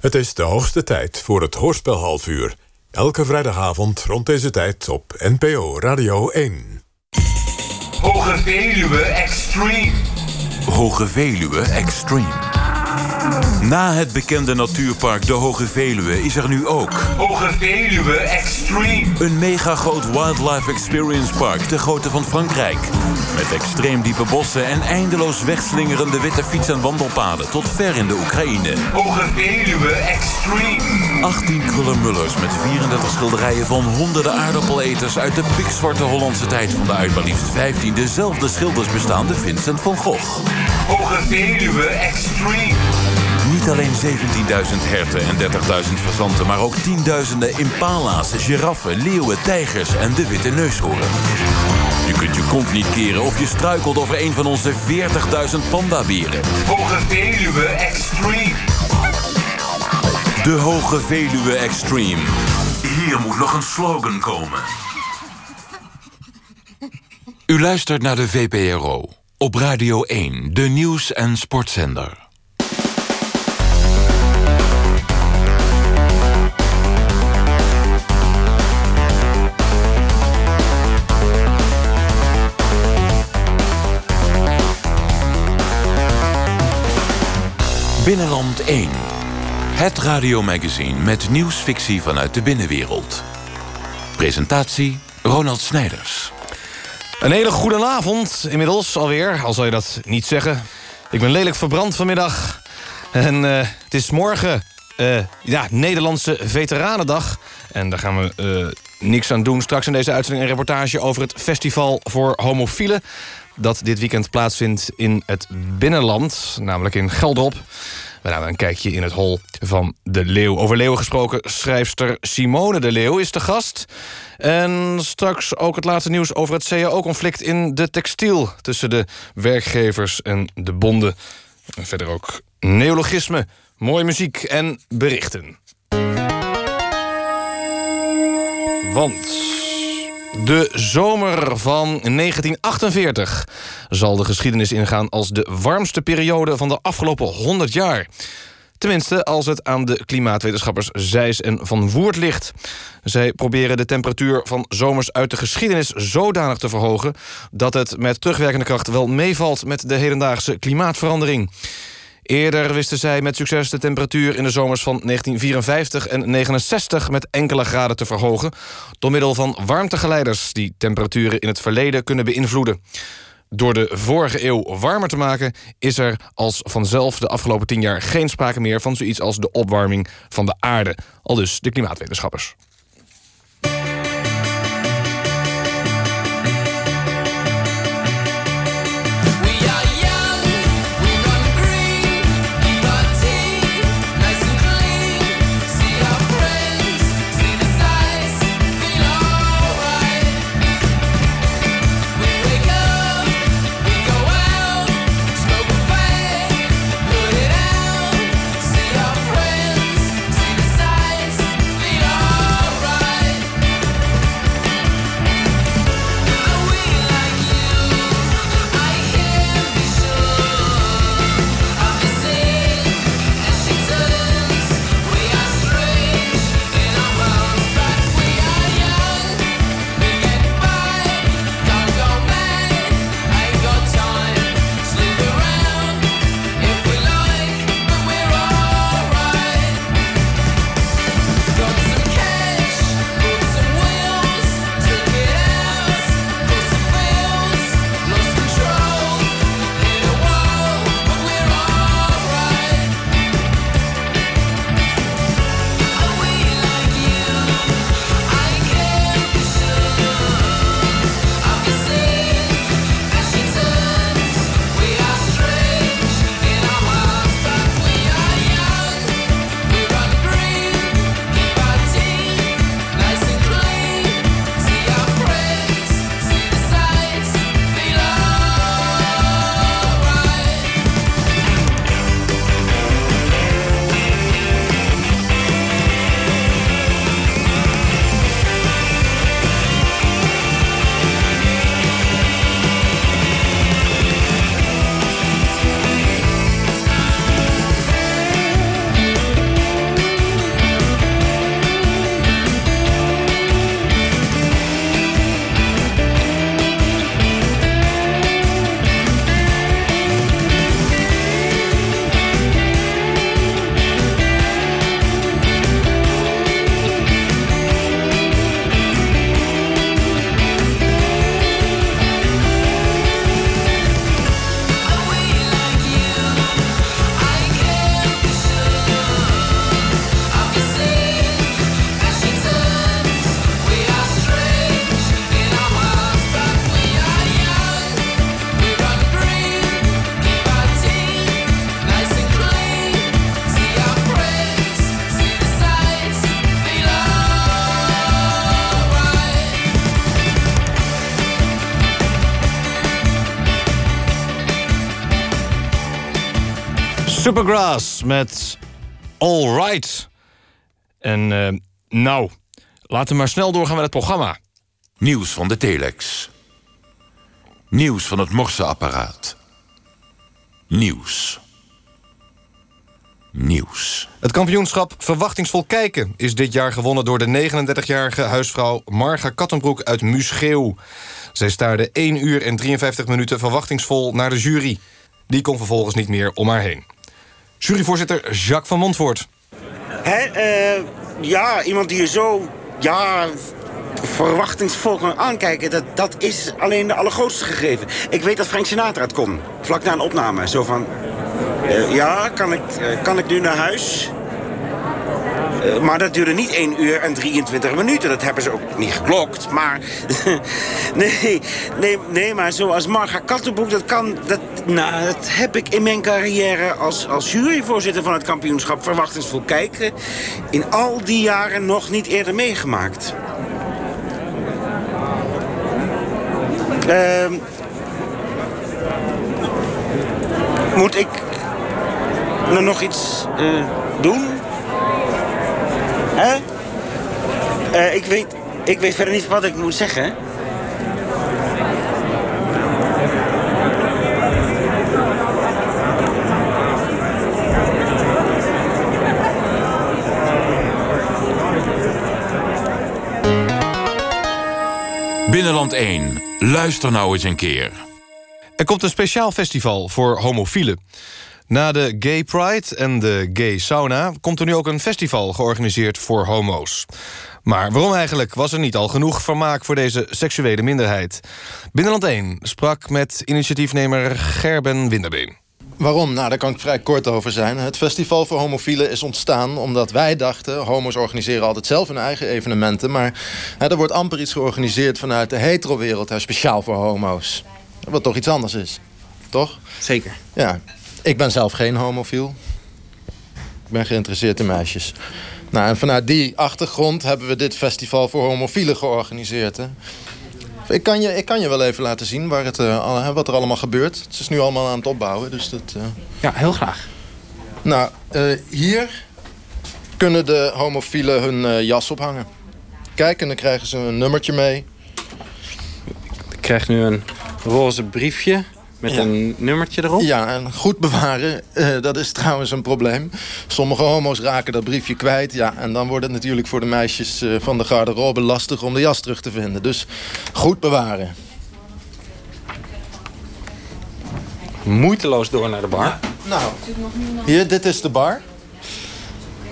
Het is de hoogste tijd voor het Hoorspel half uur. Elke vrijdagavond rond deze tijd op NPO Radio 1. Hoge Veluwe Extreme. Hoge Veluwe Extreme. Na het bekende natuurpark de Hoge Veluwe is er nu ook... Hoge Veluwe Extreme. Een mega groot wildlife experience park, de grootte van Frankrijk. Met extreem diepe bossen en eindeloos wegslingerende witte fiets- en wandelpaden... tot ver in de Oekraïne. Hoge Veluwe Extreme. 18 krullermullers met 34 schilderijen van honderden aardappeleters... uit de pikzwarte Hollandse tijd van de uit maar liefst 15 dezelfde schilders bestaande Vincent van Gogh. Hoge Veluwe Extreme. Niet alleen 17.000 herten en 30.000 fazanten... maar ook tienduizenden impala's, giraffen, leeuwen, tijgers en de witte neushoorn. Je kunt je kont niet keren of je struikelt over een van onze 40.000 pandaberen. Hoge Veluwe Extreme. De Hoge Veluwe Extreme. Hier moet nog een slogan komen. U luistert naar de VPRO. Op Radio 1, de nieuws- en sportzender. Binnenland 1. Het radiomagazine met nieuwsfictie vanuit de binnenwereld. Presentatie Ronald Snijders. Een hele goede avond inmiddels alweer, al zal je dat niet zeggen. Ik ben lelijk verbrand vanmiddag. En uh, het is morgen uh, ja, Nederlandse Veteranendag. En daar gaan we uh, niks aan doen. Straks in deze uitzending een reportage over het Festival voor Homofielen dat dit weekend plaatsvindt in het binnenland, namelijk in Geldrop. We namen een kijkje in het hol van de Leeuw. Over Leeuw gesproken, schrijfster Simone de Leeuw is de gast. En straks ook het laatste nieuws over het CAO-conflict in de textiel... tussen de werkgevers en de bonden. En verder ook neologisme, mooie muziek en berichten. Want de zomer van 1948 zal de geschiedenis ingaan als de warmste periode van de afgelopen 100 jaar. Tenminste, als het aan de klimaatwetenschappers Zijs en Van Woert ligt. Zij proberen de temperatuur van zomers uit de geschiedenis zodanig te verhogen... dat het met terugwerkende kracht wel meevalt met de hedendaagse klimaatverandering. Eerder wisten zij met succes de temperatuur in de zomers van 1954 en 69 met enkele graden te verhogen, door middel van warmtegeleiders die temperaturen in het verleden kunnen beïnvloeden. Door de vorige eeuw warmer te maken is er als vanzelf de afgelopen tien jaar geen sprake meer van zoiets als de opwarming van de aarde, al dus de klimaatwetenschappers. Supergrass met All Right. En eh, nou, laten we maar snel doorgaan met het programma. Nieuws van de telex. Nieuws van het morseapparaat. Nieuws. Nieuws. Het kampioenschap Verwachtingsvol Kijken is dit jaar gewonnen door de 39-jarige huisvrouw Marga Kattenbroek uit Muscheeuw. Zij staarde 1 uur en 53 minuten verwachtingsvol naar de jury. Die kon vervolgens niet meer om haar heen. Juryvoorzitter Jacques van Montvoort. Hè, eh, ja, iemand die je zo ja, verwachtingsvol kan aankijken... Dat, dat is alleen de allergrootste gegeven. Ik weet dat Frank Sinatra het kon, vlak na een opname. Zo van, eh, ja, kan ik, eh, kan ik nu naar huis? Eh, maar dat duurde niet 1 uur en 23 minuten. Dat hebben ze ook niet geklokt. Maar nee, nee, nee, maar zoals Marga Kattenboek, dat kan... Dat, nou, dat heb ik in mijn carrière als, als juryvoorzitter van het kampioenschap Verwachtingsvol Kijken... in al die jaren nog niet eerder meegemaakt. Ehm moet ik nog iets eh, doen? Hè? Eh, ik, weet, ik weet verder niet wat ik moet zeggen. Binnenland 1. Luister nou eens een keer. Er komt een speciaal festival voor homofielen. Na de Gay Pride en de Gay Sauna komt er nu ook een festival georganiseerd voor homo's. Maar waarom eigenlijk was er niet al genoeg vermaak voor deze seksuele minderheid? Binnenland 1 sprak met initiatiefnemer Gerben Winderbeen. Waarom? Nou, daar kan ik vrij kort over zijn. Het Festival voor Homofielen is ontstaan omdat wij dachten... homo's organiseren altijd zelf hun eigen evenementen... maar hè, er wordt amper iets georganiseerd vanuit de hetero-wereld... hè, speciaal voor homo's. Wat toch iets anders is. Toch? Zeker. Ja. Ik ben zelf geen homofiel. Ik ben geïnteresseerd in meisjes. Nou, en vanuit die achtergrond hebben we dit Festival voor Homofielen georganiseerd. Hè. Ik kan, je, ik kan je wel even laten zien waar het, eh, wat er allemaal gebeurt. Het is nu allemaal aan het opbouwen, dus dat... eh, Ja, heel graag. nou, eh, hier kunnen de homofielen hun jas ophangen. Kijk, en dan krijgen ze een nummertje mee. Ik krijg nu een roze briefje met Ja. een nummertje erop. Ja, en goed bewaren, eh, dat is trouwens een probleem. Sommige homo's raken dat briefje kwijt. Ja, en dan wordt het natuurlijk voor de meisjes eh, van de garderobe lastig om de jas terug te vinden. Dus goed bewaren. Moeiteloos door naar de bar. Nou, hier, dit is de bar.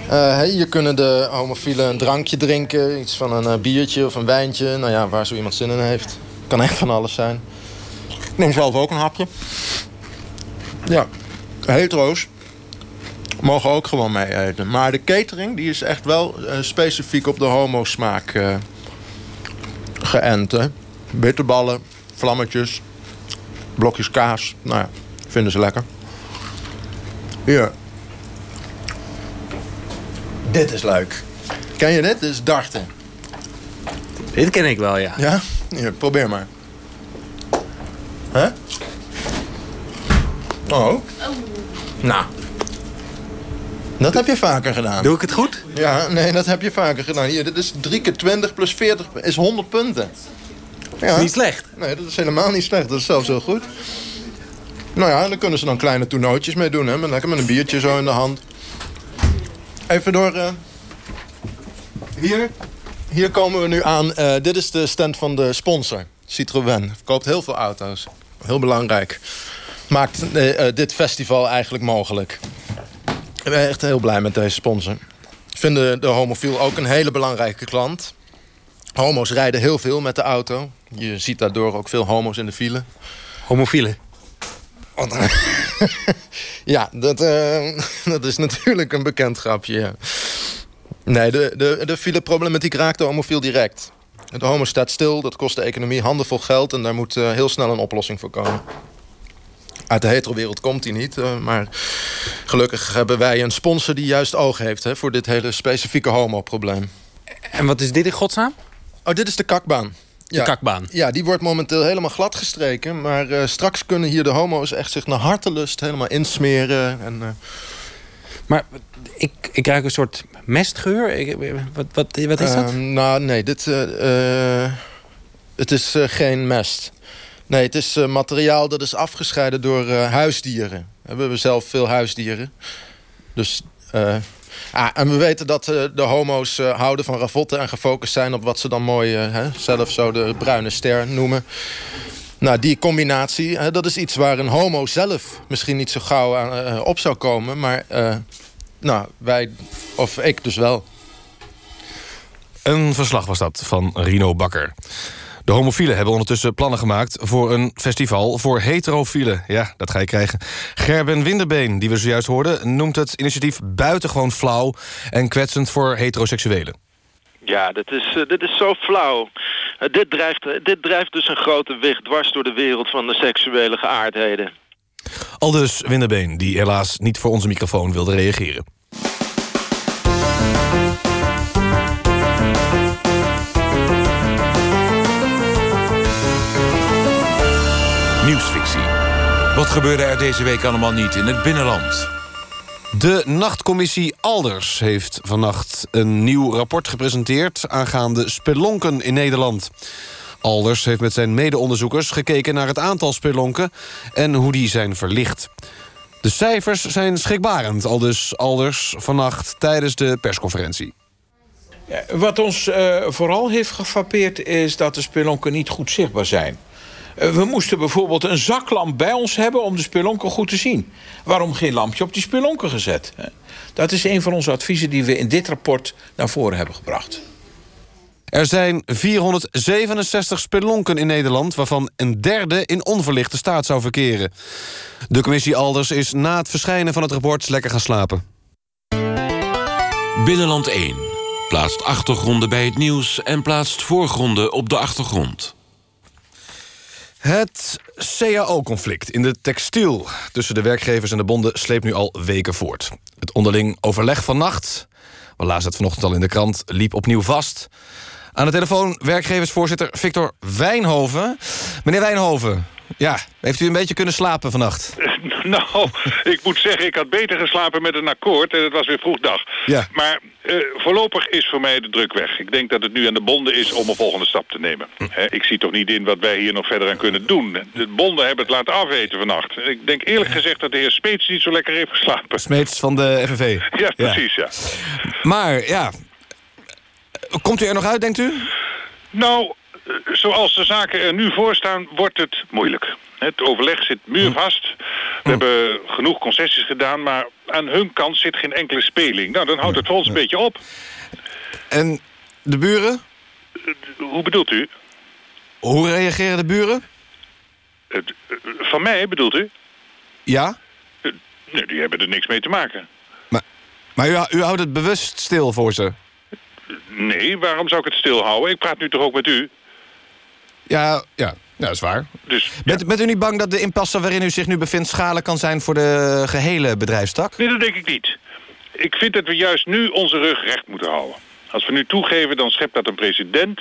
Hey, hier kunnen de homofielen een drankje drinken. Iets van een biertje of een wijntje. Nou ja, waar zo iemand zin in heeft. Kan echt van alles zijn. Ik neem zelf ook een hapje. Ja, hetero's mogen ook gewoon mee eten. Maar de catering die is echt wel eh, specifiek op de homo-smaak eh, geënt. Hè. Bitterballen, vlammetjes, blokjes kaas. Nou ja, vinden ze lekker. Hier. Dit is leuk. Ken je dit? Dit is darten. Dit ken ik wel, ja. Ja? Hier, probeer maar. Hè? Oh. Nou. Dat heb je vaker gedaan. Doe ik het goed? Ja, nee, dat heb je vaker gedaan. Hier, dit is 3 keer 20 plus 40 is 100 punten. Ja. Niet slecht. Nee, dat is helemaal niet slecht. Dat is zelfs heel goed. Nou ja, daar kunnen ze dan kleine toernooitjes mee doen. Hè? Met, lekker met een biertje zo in de hand. Even door... eh, Hier. Hier komen we nu aan. Eh, dit is de stand van de sponsor. Citroën. Verkoopt heel veel auto's. Heel belangrijk. Maakt eh, eh, dit festival eigenlijk mogelijk. Ik ben echt heel blij met deze sponsor. Vinden de homofiel ook een hele belangrijke klant. Homo's rijden heel veel met de auto. Je ziet daardoor ook veel homo's in de file. Homofielen. Ja, dat, eh, dat is natuurlijk een bekend grapje. ja. Nee, de, de, de fileproblematiek raakt de homofiel direct. De homo staat stil, dat kost de economie handenvol geld... en daar moet eh, heel snel een oplossing voor komen. Uit de hetero-wereld komt die niet. eh, maar gelukkig hebben wij een sponsor die juist oog heeft... Hè, voor dit hele specifieke homo-probleem. En wat is dit in godsnaam? Oh, dit is de kakbaan. de kakbaan. Ja, die wordt momenteel helemaal glad gestreken. Maar eh, straks kunnen hier de homo's echt zich naar hartelust helemaal insmeren. En, Maar ik, ik ruik een soort mestgeur. Wat, wat, wat is dat? eh, nou, nee, dit, eh, eh, het is eh, geen mest. Nee, het is materiaal dat is afgescheiden door huisdieren. We hebben zelf veel huisdieren. Dus... ah, en we weten dat de homo's houden van ravotten... en gefocust zijn op wat ze dan mooi hè, zelf zo de bruine ster noemen. Nou, die combinatie, dat is iets waar een homo zelf misschien niet zo gauw eh, op zou komen. Maar eh, nou, wij, of ik dus wel. Een verslag was dat van Rino Bakker. De homofielen hebben ondertussen plannen gemaakt voor een festival voor heterofielen. Ja, dat ga je krijgen. Gerben Winderbeen, die we zojuist hoorden, noemt het initiatief buitengewoon flauw en kwetsend voor heteroseksuelen. Ja, dit is, eh, dit is zo flauw. Eh, dit, drijft, eh, dit drijft dus een grote weg dwars door de wereld van de seksuele geaardheden. Aldus Winderbeen, die helaas niet voor onze microfoon wilde reageren. Nieuwsfictie. Wat gebeurde er deze week allemaal niet in het binnenland? De nachtcommissie Alders heeft vannacht een nieuw rapport gepresenteerd... aangaande spelonken in Nederland. Alders heeft met zijn mede-onderzoekers gekeken naar het aantal spelonken... en hoe die zijn verlicht. De cijfers zijn schrikbarend, aldus Alders vannacht tijdens de persconferentie. Wat ons eh, vooral heeft gefrappeerd is dat de spelonken niet goed zichtbaar zijn. Eh, we moesten bijvoorbeeld een zaklamp bij ons hebben om de spelonken goed te zien. Waarom geen lampje op die spelonken gezet? Dat is een van onze adviezen die we in dit rapport naar voren hebben gebracht. Er zijn 467 spelonken in Nederland... waarvan een derde in onverlichte staat zou verkeren. De commissie Alders is na het verschijnen van het rapport lekker gaan slapen. Binnenland 1 plaatst achtergronden bij het nieuws... en plaatst voorgronden op de achtergrond. Het CAO-conflict in de textiel tussen de werkgevers en de bonden sleept nu al weken voort. Het onderling overleg van nacht, we lazen het vanochtend al in de krant, liep opnieuw vast. Aan de telefoon werkgeversvoorzitter Victor Wijnhoven. Meneer Wijnhoven, ja, heeft u een beetje kunnen slapen vannacht? Nou, ik moet zeggen, ik had beter geslapen met een akkoord en het was weer vroegdag. Ja. Maar eh, voorlopig is voor mij de druk weg. Ik denk dat het nu aan de bonden is om een volgende stap te nemen. Hè, ik zie toch niet in wat wij hier nog verder aan kunnen doen. De bonden hebben het laten afweten vannacht. Ik denk eerlijk gezegd dat de heer Smeets niet zo lekker heeft geslapen. Smeets van de FNV. Ja, precies, ja. Maar ja, komt u er nog uit, denkt u? Nou, zoals de zaken er nu voor staan, wordt het moeilijk. Het overleg zit muurvast. We hebben genoeg concessies gedaan, maar aan hun kant zit geen enkele speling. Nou, dan houdt het voor ons een beetje op. En de buren? Hoe bedoelt u? Hoe reageren de buren? Van mij bedoelt u? Ja? Nee, die hebben er niks mee te maken. Maar u, u houdt het bewust stil voor ze? Nee, waarom zou ik het stilhouden? Ik praat nu toch ook met u? Ja, ja, ja dat is waar. Dus, Bent, bent u niet bang dat de impasse waarin u zich nu bevindt... schadelijk kan zijn voor de gehele bedrijfstak? Nee, dat denk ik niet. Ik vind dat we juist nu onze rug recht moeten houden. Als we nu toegeven, dan schept dat een precedent.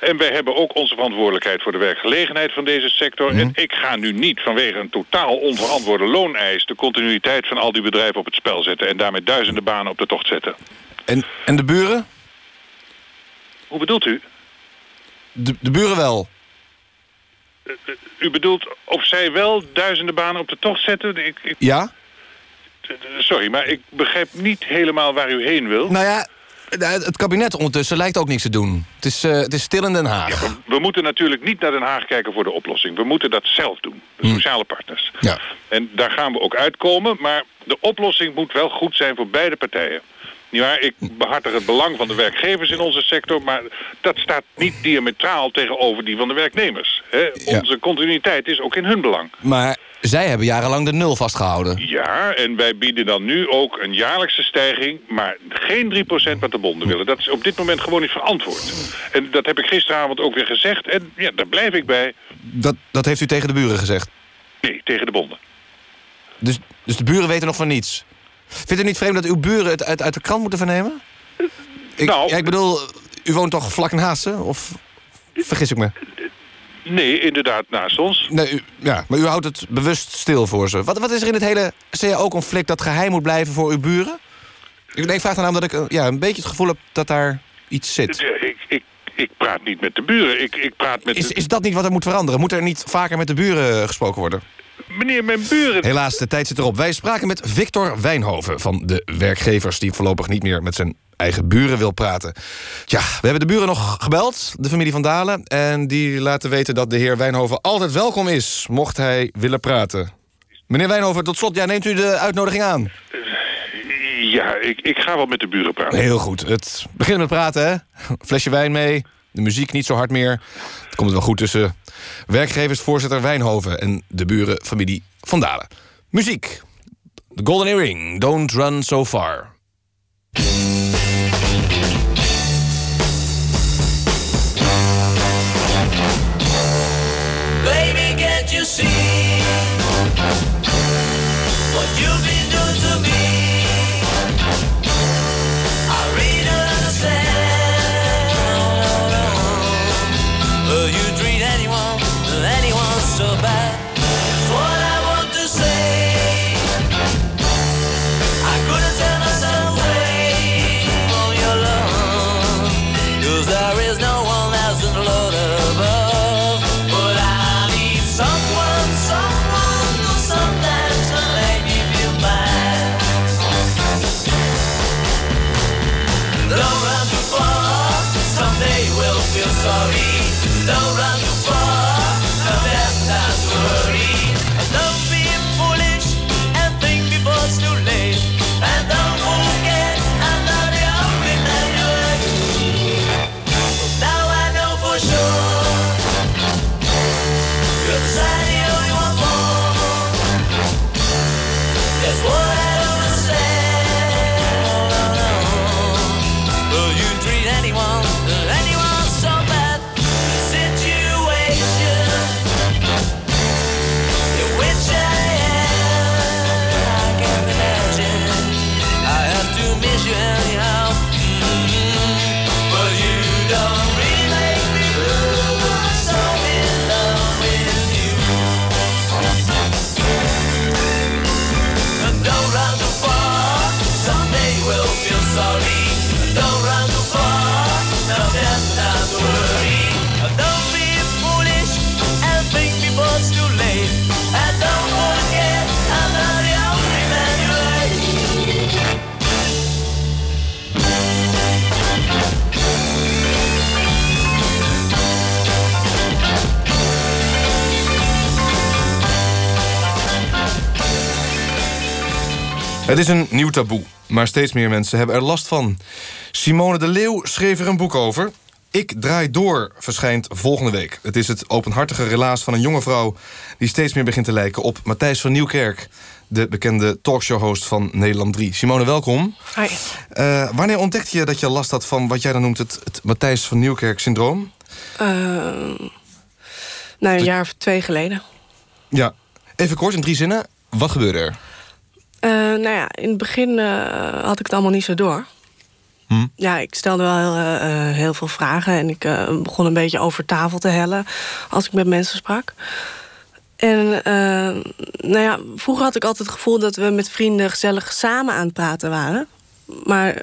En wij hebben ook onze verantwoordelijkheid voor de werkgelegenheid van deze sector. En ik ga nu niet vanwege een totaal onverantwoorde looneis... de continuïteit van al die bedrijven op het spel zetten... en daarmee duizenden banen op de tocht zetten. En, en de buren? Hoe bedoelt u? De, de buren wel. U bedoelt of zij wel duizenden banen op de tocht zetten? Ik, ik- Ja? sorry, maar ik begrijp niet helemaal waar u heen wil. Nou ja, het kabinet ondertussen lijkt ook niks te doen. Het is, eh, het is stil in Den Haag. We moeten natuurlijk niet naar Den Haag kijken voor de oplossing. We moeten dat zelf doen, de sociale partners. Ja. En daar gaan we ook uitkomen, maar de oplossing moet wel goed zijn voor beide partijen. Nietwaar? Ik behartig het belang van de werkgevers in onze sector... maar dat staat niet diametraal tegenover die van de werknemers. Hè? Onze continuïteit is ook in hun belang. Maar zij hebben jarenlang de nul vastgehouden. Ja, en wij bieden dan nu ook een jaarlijkse stijging... maar geen 3% wat de bonden willen. Dat is op dit moment gewoon niet verantwoord. En dat heb ik gisteravond ook weer gezegd. En ja, daar blijf ik bij. Dat, dat heeft u tegen de buren gezegd? Nee, tegen de bonden. Dus, dus de buren weten nog van niets? Vindt u het niet vreemd dat uw buren het uit, uit de krant moeten vernemen? Ik, Nou- ja, ik bedoel, u woont toch vlak naast ze? Of... vergis ik me? Nee, inderdaad, naast ons. Nee, u, ja, maar u houdt het bewust stil voor ze. Wat, wat is er in het hele CAO-conflict dat geheim moet blijven voor uw buren? Ik, nee, ik vraag daarna omdat ik eh, ja, een beetje het gevoel heb dat daar iets zit. Ik, ik, ik praat niet met de buren. Ik, ik praat met Is, de- is dat niet wat er moet veranderen? Moet er niet vaker met de buren gesproken worden? Meneer, mijn buren... Helaas, de tijd zit erop. Wij spraken met Victor Wijnhoven van de werkgevers... die voorlopig niet meer met zijn eigen buren wil praten. Ja, we hebben de buren nog gebeld, de familie van Dalen... en die laten weten dat de heer Wijnhoven altijd welkom is... mocht hij willen praten. Meneer Wijnhoven, tot slot, ja, neemt u de uitnodiging aan? Ja, ik, ik ga wel met de buren praten. Heel goed. Het begint met praten, hè? Flesje wijn mee, de muziek niet zo hard meer. Het komt wel goed tussen werkgeversvoorzitter Wijnhoven... en de buren familie van Dalen. Muziek. The Golden Earring, Don't Run So Far. Baby, you see what so bad? Het is een nieuw taboe, maar steeds meer mensen hebben er last van. Simone de Leeuw schreef er een boek over. Ik draai door verschijnt volgende week. Het is het openhartige relaas van een jonge vrouw... die steeds meer begint te lijken op Matthijs van Nieuwkerk... de bekende talkshow-host van Nederland 3. Simone, welkom. Hoi. Eh, wanneer ontdekte je dat je last had van wat jij dan noemt... het, het Matthijs van Nieuwkerk-syndroom? Eh, nou, een jaar of twee geleden. Ja. Even kort, in drie zinnen. Wat gebeurde er? Eh, nou ja, in het begin eh, had ik het allemaal niet zo door. Hm? Ja, ik stelde wel heel, eh, heel veel vragen en ik begon een beetje over tafel te hellen als ik met mensen sprak. En nou ja, vroeger had ik altijd het gevoel dat we met vrienden gezellig samen aan het praten waren. Maar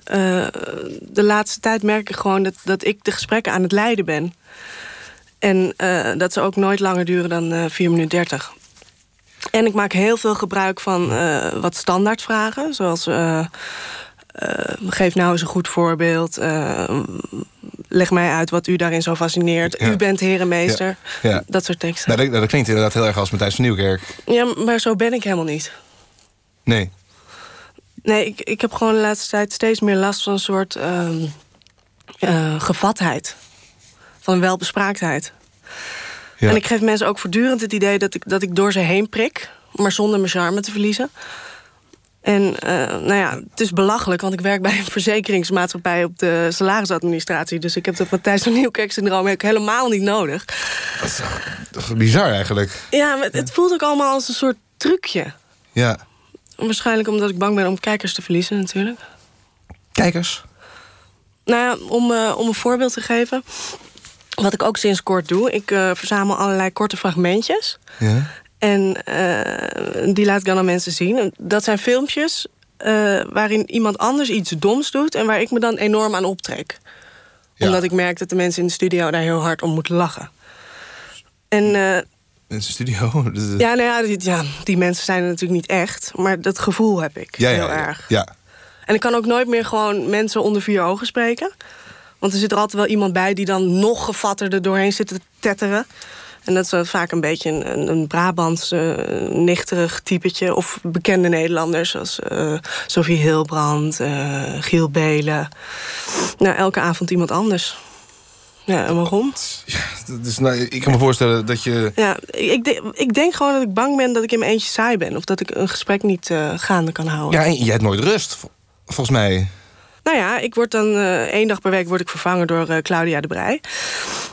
de laatste tijd merk ik gewoon dat, dat ik de gesprekken aan het leiden ben. En dat ze ook nooit langer duren dan eh 4 minuten 30. En ik maak heel veel gebruik van eh, wat standaardvragen. Zoals, eh, eh, geef nou eens een goed voorbeeld. leg mij uit wat u daarin zo fascineert. Ja. U bent herenmeester. Ja. Ja. Dat soort teksten. Nou, dat, dat klinkt inderdaad heel erg als Matthijs van Nieuwkerk. Ja, maar zo ben ik helemaal niet. Nee. Nee, ik, ik heb gewoon de laatste tijd steeds meer last van een soort ehm, eh, gevatheid. Van welbespraaktheid. Ja. En ik geef mensen ook voortdurend het idee dat ik, dat ik door ze heen prik, maar zonder mijn charme te verliezen. En eh, nou ja, het is belachelijk, want ik werk bij een verzekeringsmaatschappij op de salarisadministratie. Dus ik heb dat Matthijs van Nieuwkerk-syndroom helemaal niet nodig. Bizar eigenlijk. Ja, maar het, het voelt ook allemaal als een soort trucje. Ja. Waarschijnlijk omdat ik bang ben om kijkers te verliezen, natuurlijk. Kijkers? Nou ja, om, eh, om een voorbeeld te geven. Wat ik ook sinds kort doe, ik eh, verzamel allerlei korte fragmentjes. Ja. En eh, die laat ik dan aan mensen zien. Dat zijn filmpjes eh, waarin iemand anders iets doms doet... en waar ik me dan enorm aan optrek. Omdat ik merk dat de mensen in de studio daar heel hard om moeten lachen. En In de studio. Ja, nou ja, die, ja, die mensen zijn er natuurlijk niet echt. Maar dat gevoel heb ik ja, heel ja. erg. Ja. En ik kan ook nooit meer gewoon mensen onder vier ogen spreken. Want er zit er altijd wel iemand bij die dan nog gevatter er doorheen zit te tetteren. En dat is vaak een beetje een, een, Brabants eh, nichterig typetje. Of bekende Nederlanders zoals eh, Sophie Hilbrand, eh, Giel Belen. Nou, elke avond iemand anders. Ja, en waarom? Dus, nou, ik kan me voorstellen dat je... Ja, ik, de- ik denk gewoon dat ik bang ben dat ik in mijn eentje saai ben. Of dat ik een gesprek niet gaande kan houden. Ja, en jij hebt nooit rust, vol- volgens mij. Nou ja, ik word dan eh, één dag per week word ik vervangen door eh, Claudia de Brij.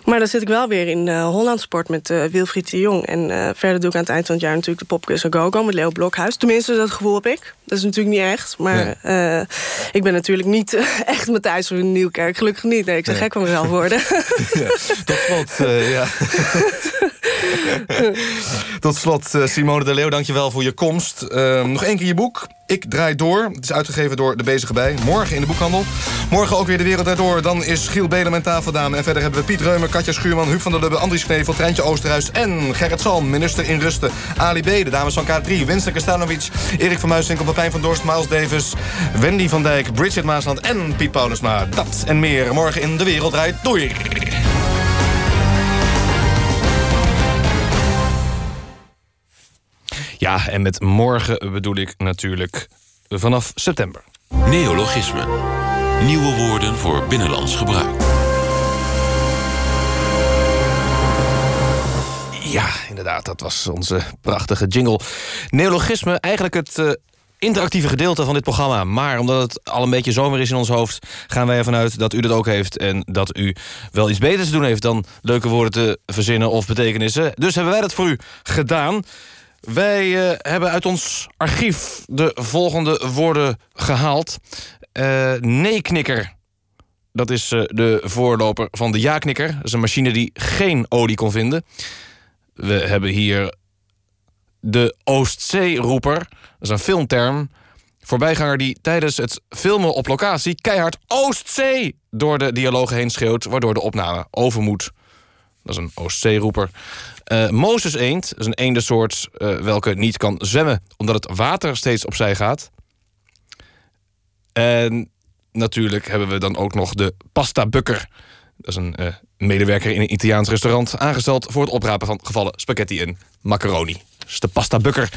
Maar dan zit ik wel weer in uh, Hollandsport met eh, Wilfried de Jong. En eh, verder doe ik aan het eind van het jaar natuurlijk de Popquiz Go Go met Leo Blokhuis. Tenminste, dat gevoel heb ik. Dat is natuurlijk niet echt. Maar eh, ik ben natuurlijk niet eh, echt Matthijs van Nieuwkerk. Gelukkig niet. Nee, ik zou Nee. gek van mezelf worden. Tot slot, eh, ja. Tot slot, eh, Simone de Leeuw, dankjewel voor je komst. Eh, nog één keer je boek. Ik draai door. Het is uitgegeven door De Bezige Bij. Morgen in de boekhandel. Morgen ook weer De Wereld Draait Door. Dan is Giel Belen mijn tafeldame. En verder hebben we Piet Reumer, Katja Schuurman, Huub van der Lubbe, Andries Knevel, Treintje Oosterhuis en Gerrit Salm, minister in rusten. Ali B, de dames van K3, Winston Kastanovic, Erik van Muiswinkel, Pepijn van Dorst, Miles Davis, Wendy van Dijk, Bridget Maasland en Piet Paulusma. Dat en meer morgen in De Wereld Draait. Ja, en met morgen bedoel ik natuurlijk vanaf september. Neologismen. Nieuwe woorden voor binnenlands gebruik. Ja, inderdaad, dat was onze prachtige jingle. Neologisme, eigenlijk het eh, interactieve gedeelte van dit programma. Maar omdat het al een beetje zomer is in ons hoofd... gaan wij ervan uit dat u dat ook heeft... en dat u wel iets beters te doen heeft dan leuke woorden te verzinnen of betekenissen. Dus hebben wij dat voor u gedaan. Wij eh, hebben uit ons archief de volgende woorden gehaald. Eh nee-knikker. Dat is eh, de voorloper van de ja-knikker. Dat is een machine die geen olie kon vinden. We hebben hier de Oostzee-roeper. Dat is een filmterm. Voorbijganger die tijdens het filmen op locatie... keihard Oostzee door de dialogen heen schreeuwt... waardoor de opname over moet. Dat is een Oostzee-roeper. Eh Mozes eend dat is een eendensoort eh, welke niet kan zwemmen... omdat het water steeds opzij gaat. En natuurlijk hebben we dan ook nog de pasta bukker. Dat is een eh, medewerker in een Italiaans restaurant... aangesteld voor het oprapen van gevallen spaghetti en macaroni. Dat is de pasta bukker.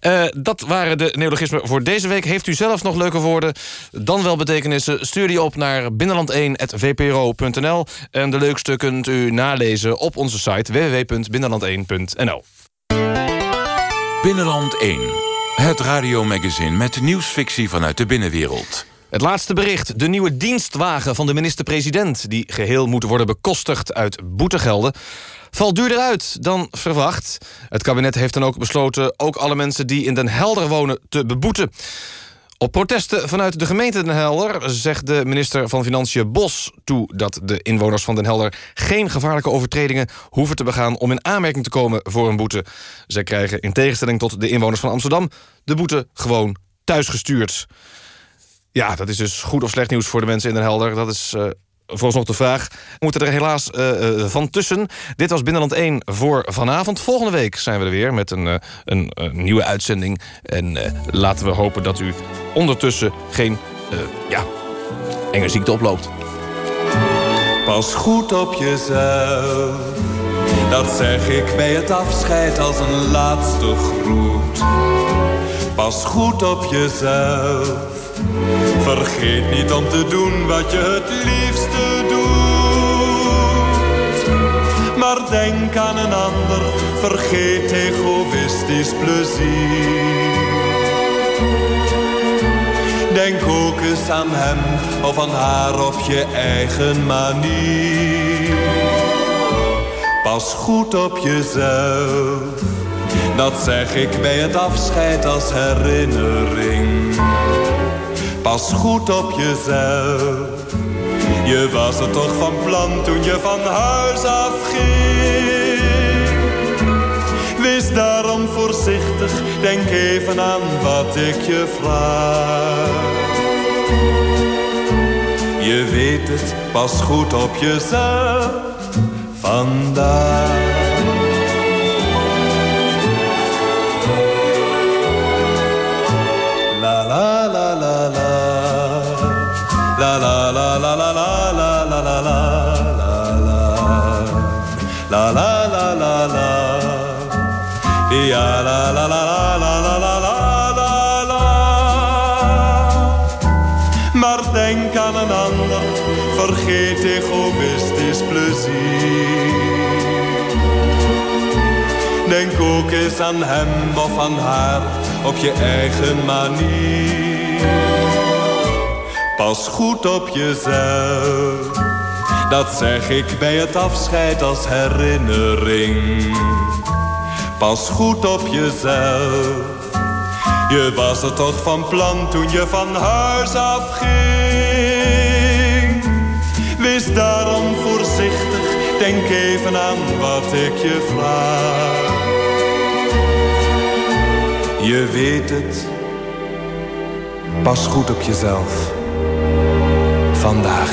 Eh, dat waren de neologismen voor deze week. Heeft u zelf nog leuke woorden, dan wel betekenissen... stuur die op naar binnenland1.vpro.nl. En de leukste kunt u nalezen op onze site www.binnenland1.nl. Binnenland 1. Het radiomagazine met nieuwsfictie vanuit de binnenwereld. Het laatste bericht. De nieuwe dienstwagen van de minister-president... die geheel moet worden bekostigd uit boetegelden... valt duurder uit dan verwacht. Het kabinet heeft dan ook besloten... ook alle mensen die in Den Helder wonen te beboeten. Op protesten vanuit de gemeente Den Helder zegt de minister van Financiën Bos toe dat de inwoners van Den Helder geen gevaarlijke overtredingen hoeven te begaan om in aanmerking te komen voor een boete. Zij krijgen in tegenstelling tot de inwoners van Amsterdam de boete gewoon thuisgestuurd. Ja, dat is dus goed of slecht nieuws voor de mensen in Den Helder. Dat is eh vooralsnog de vraag. We moeten er helaas eh, eh, van tussen. Dit was Binnenland 1 voor vanavond. Volgende week zijn we er weer met een, eh, een, nieuwe uitzending. En laten we hopen dat u ondertussen geen ja, enge ziekte oploopt. Pas goed op jezelf. Dat zeg ik bij het afscheid als een laatste groet. Pas goed op jezelf. Vergeet niet om te doen wat je het liefste doet. Maar denk aan een ander, vergeet egoïstisch plezier. Denk ook eens aan hem of aan haar op je eigen manier. Pas goed op jezelf, dat zeg ik bij het afscheid als herinnering. Pas goed op jezelf, Je was er toch van plan toen je van huis afging. Wees daarom voorzichtig, denk even aan wat ik je vraag. Je weet het, pas goed op jezelf vandaag. Denk ook eens aan hem of aan haar op je eigen manier. Pas goed op jezelf, dat zeg ik bij het afscheid als herinnering. Pas goed op jezelf, je was er toch van plan toen je van huis afging. Wees daarom voorzichtig, denk even aan wat ik je vraag. Je weet het. Pas goed op jezelf. Vandaag.